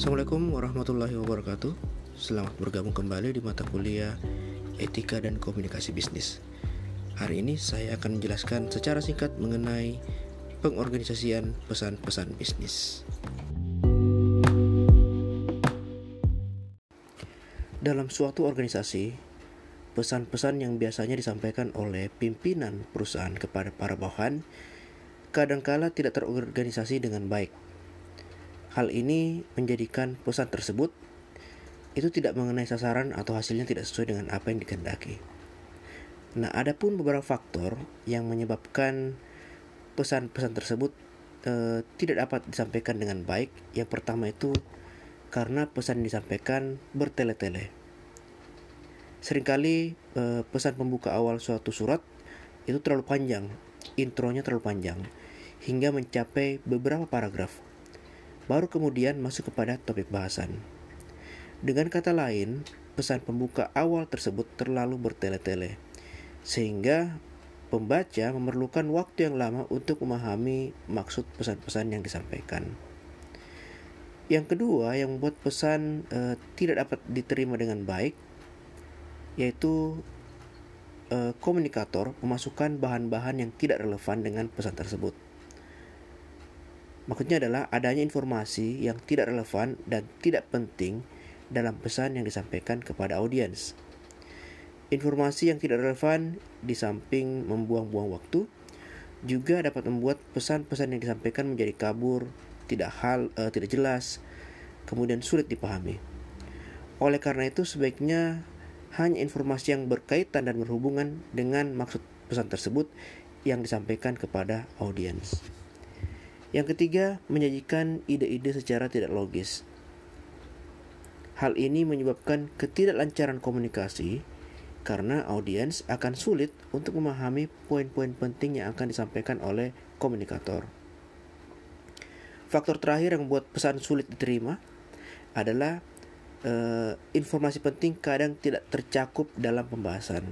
Assalamualaikum warahmatullahi wabarakatuh. Selamat bergabung kembali di mata kuliah Etika dan Komunikasi Bisnis. Hari ini saya akan menjelaskan secara singkat mengenai pengorganisasian pesan-pesan bisnis. Dalam suatu organisasi, pesan-pesan yang biasanya disampaikan oleh pimpinan perusahaan kepada para bawahan kadangkala tidak terorganisasi dengan baik Hal ini menjadikan pesan tersebut itu tidak mengenai sasaran atau hasilnya tidak sesuai dengan apa yang dikehendaki. Nah, ada pun beberapa faktor yang menyebabkan pesan-pesan tersebut e, tidak dapat disampaikan dengan baik. Yang pertama itu karena pesan yang disampaikan bertele-tele. Seringkali e, pesan pembuka awal suatu surat itu terlalu panjang, intronya terlalu panjang, hingga mencapai beberapa paragraf baru kemudian masuk kepada topik bahasan. Dengan kata lain, pesan pembuka awal tersebut terlalu bertele-tele, sehingga pembaca memerlukan waktu yang lama untuk memahami maksud pesan-pesan yang disampaikan. Yang kedua, yang membuat pesan e, tidak dapat diterima dengan baik, yaitu e, komunikator memasukkan bahan-bahan yang tidak relevan dengan pesan tersebut. Maksudnya adalah adanya informasi yang tidak relevan dan tidak penting dalam pesan yang disampaikan kepada audiens. Informasi yang tidak relevan di samping membuang-buang waktu juga dapat membuat pesan-pesan yang disampaikan menjadi kabur, tidak hal uh, tidak jelas, kemudian sulit dipahami. Oleh karena itu sebaiknya hanya informasi yang berkaitan dan berhubungan dengan maksud pesan tersebut yang disampaikan kepada audiens. Yang ketiga, menyajikan ide-ide secara tidak logis. Hal ini menyebabkan ketidaklancaran komunikasi karena audiens akan sulit untuk memahami poin-poin penting yang akan disampaikan oleh komunikator. Faktor terakhir yang membuat pesan sulit diterima adalah uh, informasi penting kadang tidak tercakup dalam pembahasan.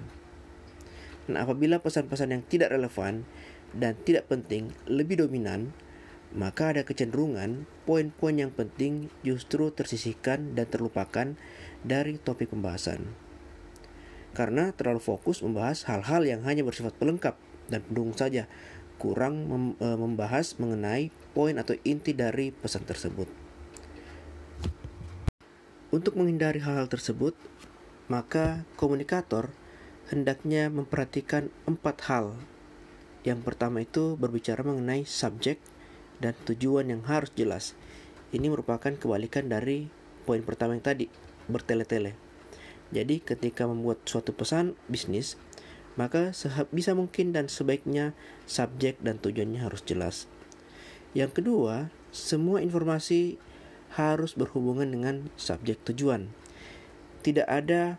Nah, apabila pesan-pesan yang tidak relevan dan tidak penting lebih dominan, maka ada kecenderungan poin-poin yang penting justru tersisihkan dan terlupakan dari topik pembahasan. Karena terlalu fokus membahas hal-hal yang hanya bersifat pelengkap dan pendukung saja, kurang e, membahas mengenai poin atau inti dari pesan tersebut. Untuk menghindari hal-hal tersebut, maka komunikator hendaknya memperhatikan empat hal. Yang pertama itu berbicara mengenai subjek, dan tujuan yang harus jelas. Ini merupakan kebalikan dari poin pertama yang tadi, bertele-tele. Jadi ketika membuat suatu pesan bisnis, maka bisa mungkin dan sebaiknya subjek dan tujuannya harus jelas. Yang kedua, semua informasi harus berhubungan dengan subjek tujuan. Tidak ada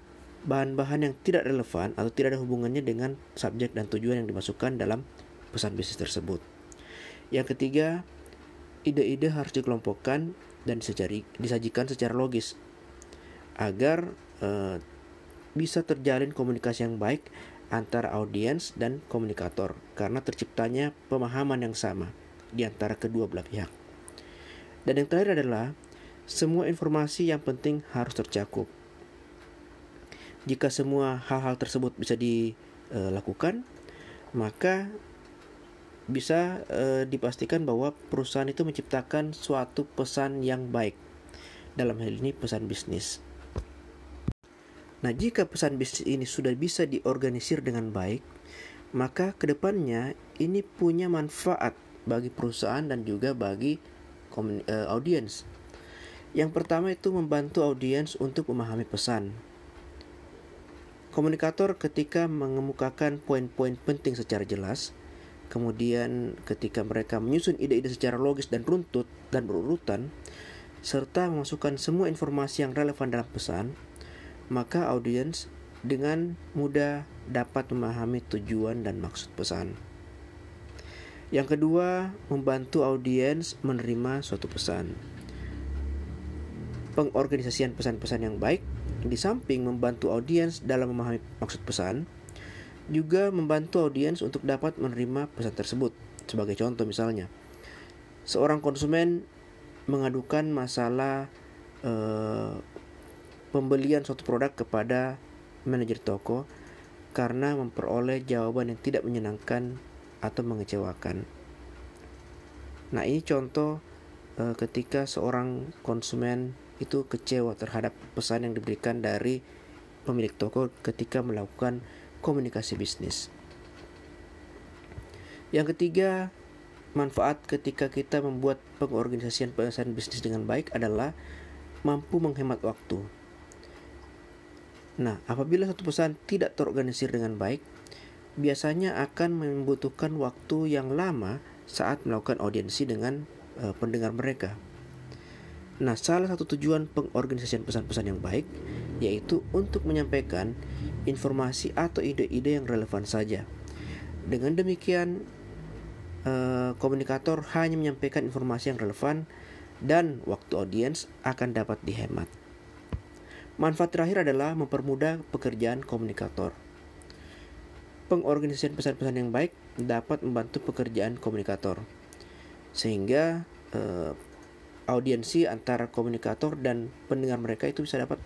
bahan-bahan yang tidak relevan atau tidak ada hubungannya dengan subjek dan tujuan yang dimasukkan dalam pesan bisnis tersebut. Yang ketiga, ide-ide harus dikelompokkan dan disajikan secara logis agar uh, bisa terjalin komunikasi yang baik antara audiens dan komunikator karena terciptanya pemahaman yang sama di antara kedua belah pihak. Dan yang terakhir adalah semua informasi yang penting harus tercakup. Jika semua hal-hal tersebut bisa dilakukan, maka bisa e, dipastikan bahwa perusahaan itu menciptakan suatu pesan yang baik. Dalam hal ini pesan bisnis. Nah, jika pesan bisnis ini sudah bisa diorganisir dengan baik, maka ke depannya ini punya manfaat bagi perusahaan dan juga bagi e, audiens. Yang pertama itu membantu audiens untuk memahami pesan. Komunikator ketika mengemukakan poin-poin penting secara jelas, Kemudian ketika mereka menyusun ide-ide secara logis dan runtut dan berurutan, serta memasukkan semua informasi yang relevan dalam pesan, maka audiens dengan mudah dapat memahami tujuan dan maksud pesan. Yang kedua, membantu audiens menerima suatu pesan. Pengorganisasian pesan-pesan yang baik di samping membantu audiens dalam memahami maksud pesan, juga membantu audiens untuk dapat menerima pesan tersebut. Sebagai contoh misalnya, seorang konsumen mengadukan masalah uh, pembelian suatu produk kepada manajer toko karena memperoleh jawaban yang tidak menyenangkan atau mengecewakan. Nah, ini contoh uh, ketika seorang konsumen itu kecewa terhadap pesan yang diberikan dari pemilik toko ketika melakukan komunikasi bisnis. Yang ketiga, manfaat ketika kita membuat pengorganisasian pesan bisnis dengan baik adalah mampu menghemat waktu. Nah, apabila satu pesan tidak terorganisir dengan baik, biasanya akan membutuhkan waktu yang lama saat melakukan audiensi dengan uh, pendengar mereka. Nah, salah satu tujuan pengorganisasian pesan-pesan yang baik yaitu untuk menyampaikan informasi atau ide-ide yang relevan saja. Dengan demikian, uh, komunikator hanya menyampaikan informasi yang relevan dan waktu audiens akan dapat dihemat. Manfaat terakhir adalah mempermudah pekerjaan komunikator. Pengorganisasian pesan-pesan yang baik dapat membantu pekerjaan komunikator, sehingga eh, audiensi antara komunikator dan pendengar mereka itu bisa dapat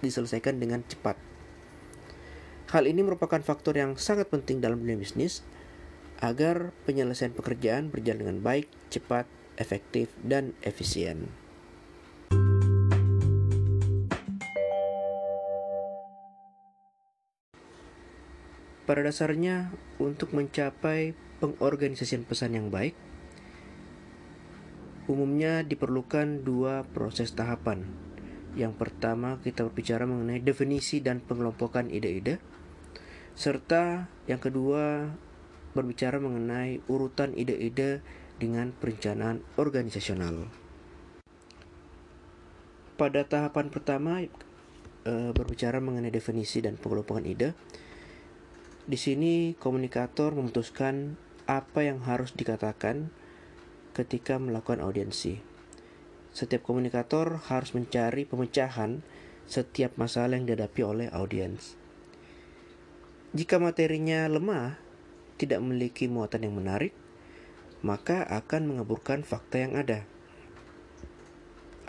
diselesaikan dengan cepat. Hal ini merupakan faktor yang sangat penting dalam dunia bisnis agar penyelesaian pekerjaan berjalan dengan baik, cepat, efektif, dan efisien. Pada dasarnya, untuk mencapai pengorganisasian pesan yang baik, umumnya diperlukan dua proses tahapan. Yang pertama, kita berbicara mengenai definisi dan pengelompokan ide-ide, serta yang kedua, berbicara mengenai urutan ide-ide dengan perencanaan organisasional. Pada tahapan pertama, e, berbicara mengenai definisi dan pengelompokan ide, di sini komunikator memutuskan apa yang harus dikatakan ketika melakukan audiensi. Setiap komunikator harus mencari pemecahan setiap masalah yang dihadapi oleh audiens. Jika materinya lemah, tidak memiliki muatan yang menarik, maka akan mengaburkan fakta yang ada.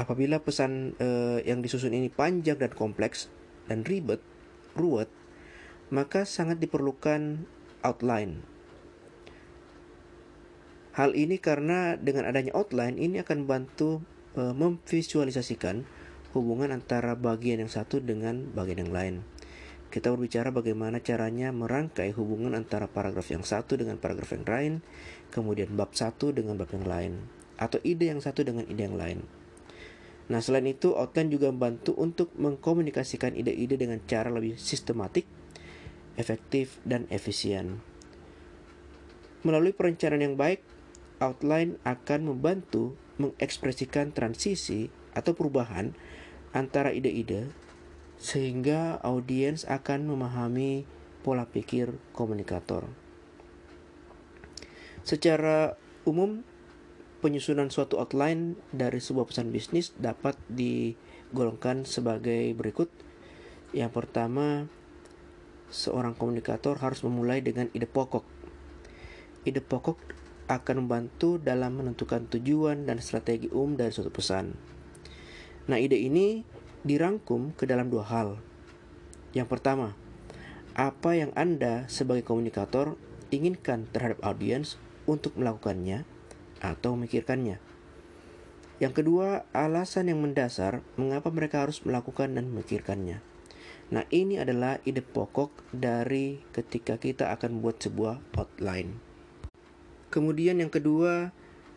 Apabila pesan eh, yang disusun ini panjang dan kompleks dan ribet, ruwet, maka sangat diperlukan outline. Hal ini karena dengan adanya outline ini akan membantu e, memvisualisasikan hubungan antara bagian yang satu dengan bagian yang lain. Kita berbicara bagaimana caranya merangkai hubungan antara paragraf yang satu dengan paragraf yang lain, kemudian bab satu dengan bab yang lain, atau ide yang satu dengan ide yang lain. Nah, selain itu, outline juga membantu untuk mengkomunikasikan ide-ide dengan cara lebih sistematik efektif, dan efisien. Melalui perencanaan yang baik, outline akan membantu mengekspresikan transisi atau perubahan antara ide-ide sehingga audiens akan memahami pola pikir komunikator. Secara umum, penyusunan suatu outline dari sebuah pesan bisnis dapat digolongkan sebagai berikut. Yang pertama, seorang komunikator harus memulai dengan ide pokok. Ide pokok akan membantu dalam menentukan tujuan dan strategi umum dari suatu pesan. Nah, ide ini dirangkum ke dalam dua hal. Yang pertama, apa yang Anda sebagai komunikator inginkan terhadap audiens untuk melakukannya atau memikirkannya. Yang kedua, alasan yang mendasar mengapa mereka harus melakukan dan memikirkannya. Nah, ini adalah ide pokok dari ketika kita akan membuat sebuah outline. Kemudian yang kedua,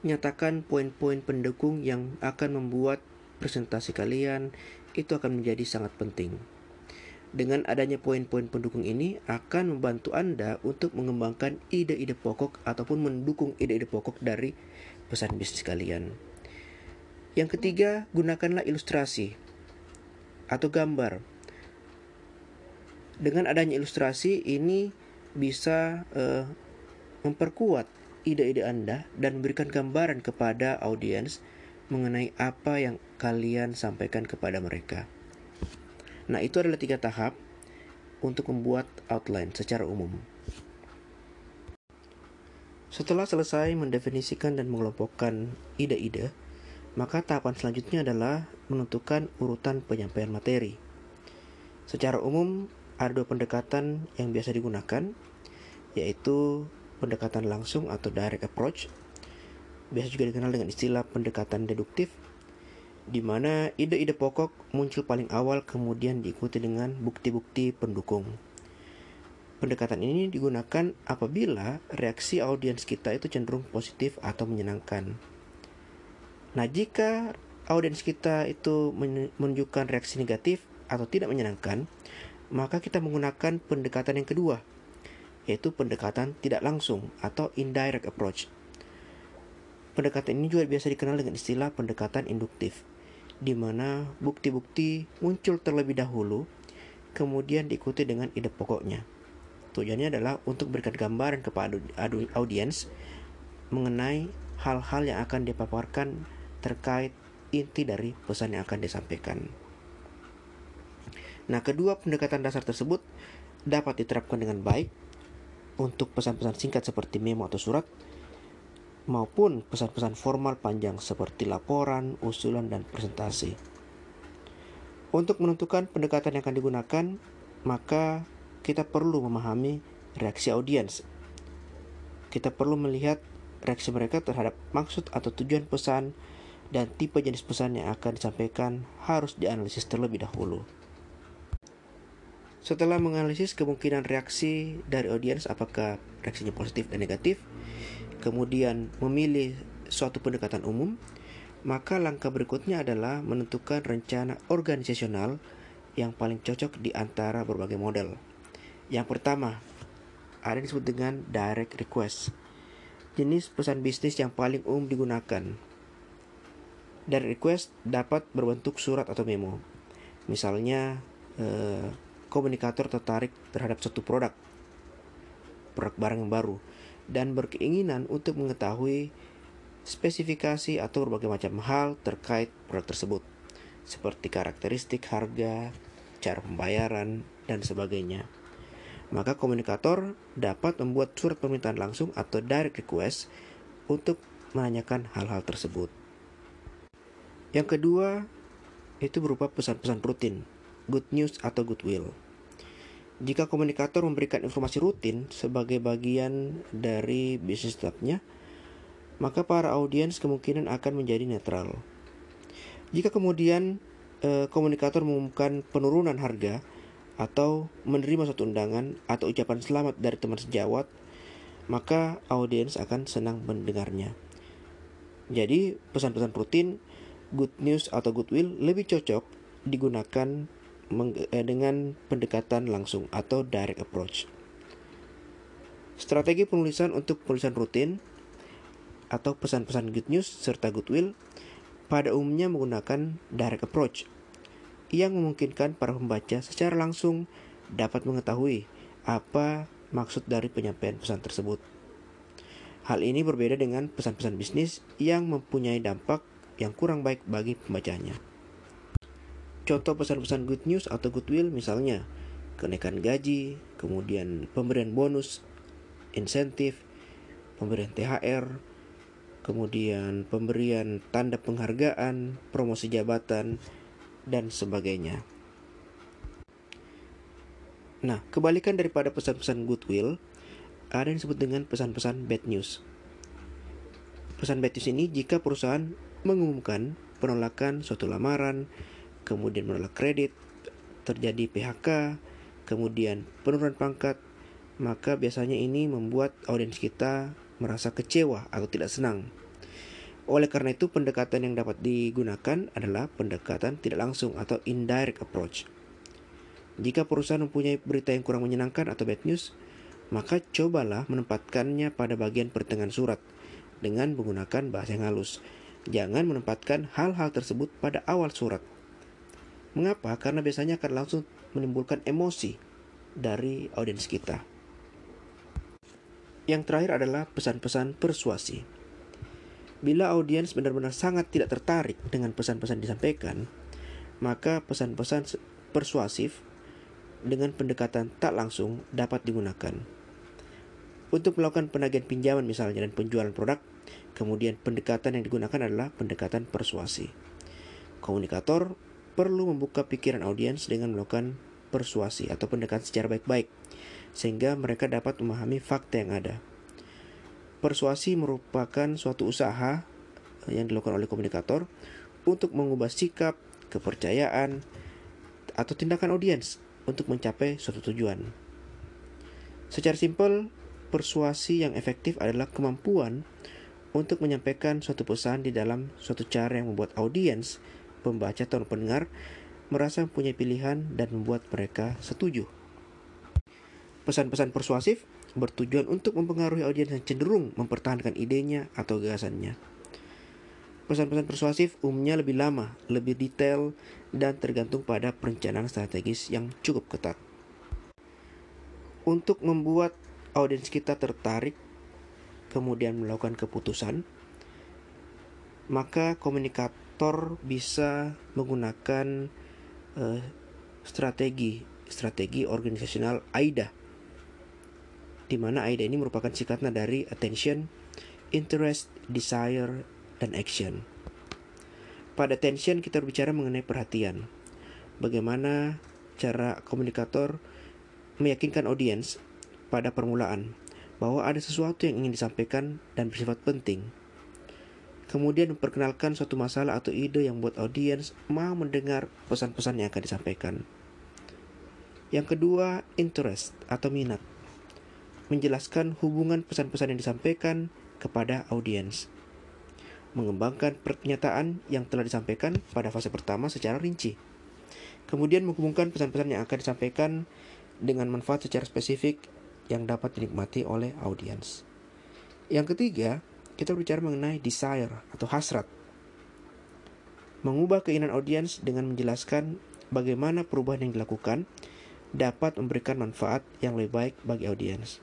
nyatakan poin-poin pendukung yang akan membuat presentasi kalian itu akan menjadi sangat penting. Dengan adanya poin-poin pendukung ini akan membantu Anda untuk mengembangkan ide-ide pokok ataupun mendukung ide-ide pokok dari pesan bisnis kalian. Yang ketiga, gunakanlah ilustrasi atau gambar dengan adanya ilustrasi ini bisa uh, memperkuat ide-ide Anda dan memberikan gambaran kepada audiens mengenai apa yang kalian sampaikan kepada mereka. Nah, itu adalah tiga tahap untuk membuat outline secara umum. Setelah selesai mendefinisikan dan mengelompokkan ide-ide, maka tahapan selanjutnya adalah menentukan urutan penyampaian materi. Secara umum, ada dua pendekatan yang biasa digunakan, yaitu pendekatan langsung atau direct approach, biasa juga dikenal dengan istilah pendekatan deduktif, di mana ide-ide pokok muncul paling awal kemudian diikuti dengan bukti-bukti pendukung. Pendekatan ini digunakan apabila reaksi audiens kita itu cenderung positif atau menyenangkan. Nah, jika audiens kita itu menunjukkan reaksi negatif atau tidak menyenangkan, maka kita menggunakan pendekatan yang kedua, yaitu pendekatan tidak langsung atau indirect approach. Pendekatan ini juga biasa dikenal dengan istilah pendekatan induktif, di mana bukti-bukti muncul terlebih dahulu, kemudian diikuti dengan ide pokoknya. Tujuannya adalah untuk berikan gambaran kepada audiens mengenai hal-hal yang akan dipaparkan terkait inti dari pesan yang akan disampaikan. Nah, kedua pendekatan dasar tersebut dapat diterapkan dengan baik untuk pesan-pesan singkat seperti memo atau surat maupun pesan-pesan formal panjang seperti laporan, usulan, dan presentasi. Untuk menentukan pendekatan yang akan digunakan, maka kita perlu memahami reaksi audiens. Kita perlu melihat reaksi mereka terhadap maksud atau tujuan pesan dan tipe jenis pesan yang akan disampaikan harus dianalisis terlebih dahulu. Setelah menganalisis kemungkinan reaksi dari audiens apakah reaksinya positif dan negatif, kemudian memilih suatu pendekatan umum, maka langkah berikutnya adalah menentukan rencana organisasional yang paling cocok di antara berbagai model. Yang pertama, ada yang disebut dengan direct request. Jenis pesan bisnis yang paling umum digunakan. Direct request dapat berbentuk surat atau memo. Misalnya, eh, komunikator tertarik terhadap suatu produk, produk barang yang baru, dan berkeinginan untuk mengetahui spesifikasi atau berbagai macam hal terkait produk tersebut, seperti karakteristik harga, cara pembayaran, dan sebagainya maka komunikator dapat membuat surat permintaan langsung atau direct request untuk menanyakan hal-hal tersebut. Yang kedua, itu berupa pesan-pesan rutin, good news atau goodwill. Jika komunikator memberikan informasi rutin sebagai bagian dari bisnis tetapnya, maka para audiens kemungkinan akan menjadi netral. Jika kemudian eh, komunikator mengumumkan penurunan harga atau menerima suatu undangan atau ucapan selamat dari teman sejawat, maka audiens akan senang mendengarnya. Jadi, pesan-pesan rutin, good news atau goodwill lebih cocok digunakan dengan pendekatan langsung atau direct approach. Strategi penulisan untuk penulisan rutin atau pesan-pesan good news serta goodwill pada umumnya menggunakan direct approach yang memungkinkan para pembaca secara langsung dapat mengetahui apa maksud dari penyampaian pesan tersebut. Hal ini berbeda dengan pesan-pesan bisnis yang mempunyai dampak yang kurang baik bagi pembacanya. Contoh pesan-pesan good news atau goodwill misalnya kenaikan gaji, kemudian pemberian bonus, insentif, pemberian THR, kemudian pemberian tanda penghargaan, promosi jabatan, dan sebagainya. Nah, kebalikan daripada pesan-pesan goodwill, ada yang disebut dengan pesan-pesan bad news. Pesan bad news ini jika perusahaan mengumumkan penolakan suatu lamaran, kemudian menolak kredit, terjadi PHK, kemudian penurunan pangkat, maka biasanya ini membuat audiens kita merasa kecewa atau tidak senang. Oleh karena itu, pendekatan yang dapat digunakan adalah pendekatan tidak langsung atau indirect approach. Jika perusahaan mempunyai berita yang kurang menyenangkan atau bad news, maka cobalah menempatkannya pada bagian pertengahan surat dengan menggunakan bahasa yang halus. Jangan menempatkan hal-hal tersebut pada awal surat. Mengapa? Karena biasanya akan langsung menimbulkan emosi dari audiens kita. Yang terakhir adalah pesan-pesan persuasi. Bila audiens benar-benar sangat tidak tertarik dengan pesan-pesan disampaikan, maka pesan-pesan persuasif dengan pendekatan tak langsung dapat digunakan. Untuk melakukan penagihan pinjaman misalnya dan penjualan produk, Kemudian pendekatan yang digunakan adalah pendekatan persuasi. Komunikator perlu membuka pikiran audiens dengan melakukan persuasi atau pendekatan secara baik-baik sehingga mereka dapat memahami fakta yang ada. Persuasi merupakan suatu usaha yang dilakukan oleh komunikator untuk mengubah sikap, kepercayaan, atau tindakan audiens untuk mencapai suatu tujuan. Secara simpel, persuasi yang efektif adalah kemampuan untuk menyampaikan suatu pesan di dalam suatu cara yang membuat audiens, pembaca atau pendengar merasa mempunyai pilihan dan membuat mereka setuju. Pesan-pesan persuasif bertujuan untuk mempengaruhi audiens yang cenderung mempertahankan idenya atau gagasannya. Pesan-pesan persuasif umumnya lebih lama, lebih detail, dan tergantung pada perencanaan strategis yang cukup ketat untuk membuat audiens kita tertarik kemudian melakukan keputusan maka komunikator bisa menggunakan uh, strategi strategi organisasional AIDA di mana AIDA ini merupakan singkatan dari attention, interest, desire, dan action. Pada attention kita berbicara mengenai perhatian. Bagaimana cara komunikator meyakinkan audiens pada permulaan bahwa ada sesuatu yang ingin disampaikan dan bersifat penting. Kemudian memperkenalkan suatu masalah atau ide yang buat audiens mau mendengar pesan-pesan yang akan disampaikan. Yang kedua, interest atau minat. Menjelaskan hubungan pesan-pesan yang disampaikan kepada audiens. Mengembangkan pernyataan yang telah disampaikan pada fase pertama secara rinci. Kemudian menghubungkan pesan-pesan yang akan disampaikan dengan manfaat secara spesifik yang dapat dinikmati oleh audiens. Yang ketiga, kita berbicara mengenai desire atau hasrat. Mengubah keinginan audiens dengan menjelaskan bagaimana perubahan yang dilakukan dapat memberikan manfaat yang lebih baik bagi audiens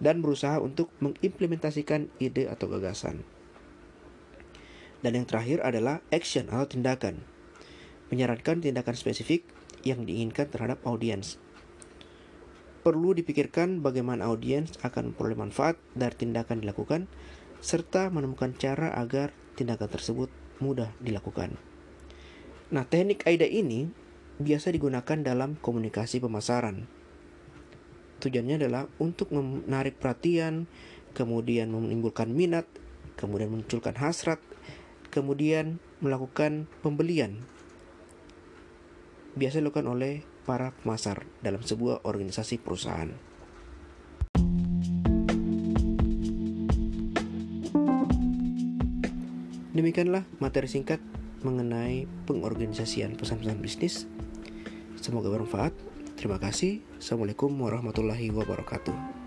dan berusaha untuk mengimplementasikan ide atau gagasan. Dan yang terakhir adalah action atau tindakan. Menyarankan tindakan spesifik yang diinginkan terhadap audiens perlu dipikirkan bagaimana audiens akan memperoleh manfaat dari tindakan dilakukan, serta menemukan cara agar tindakan tersebut mudah dilakukan. Nah, teknik AIDA ini biasa digunakan dalam komunikasi pemasaran. Tujuannya adalah untuk menarik perhatian, kemudian menimbulkan minat, kemudian munculkan hasrat, kemudian melakukan pembelian. Biasa dilakukan oleh para pemasar dalam sebuah organisasi perusahaan. Demikianlah materi singkat mengenai pengorganisasian pesan-pesan bisnis. Semoga bermanfaat. Terima kasih. Assalamualaikum warahmatullahi wabarakatuh.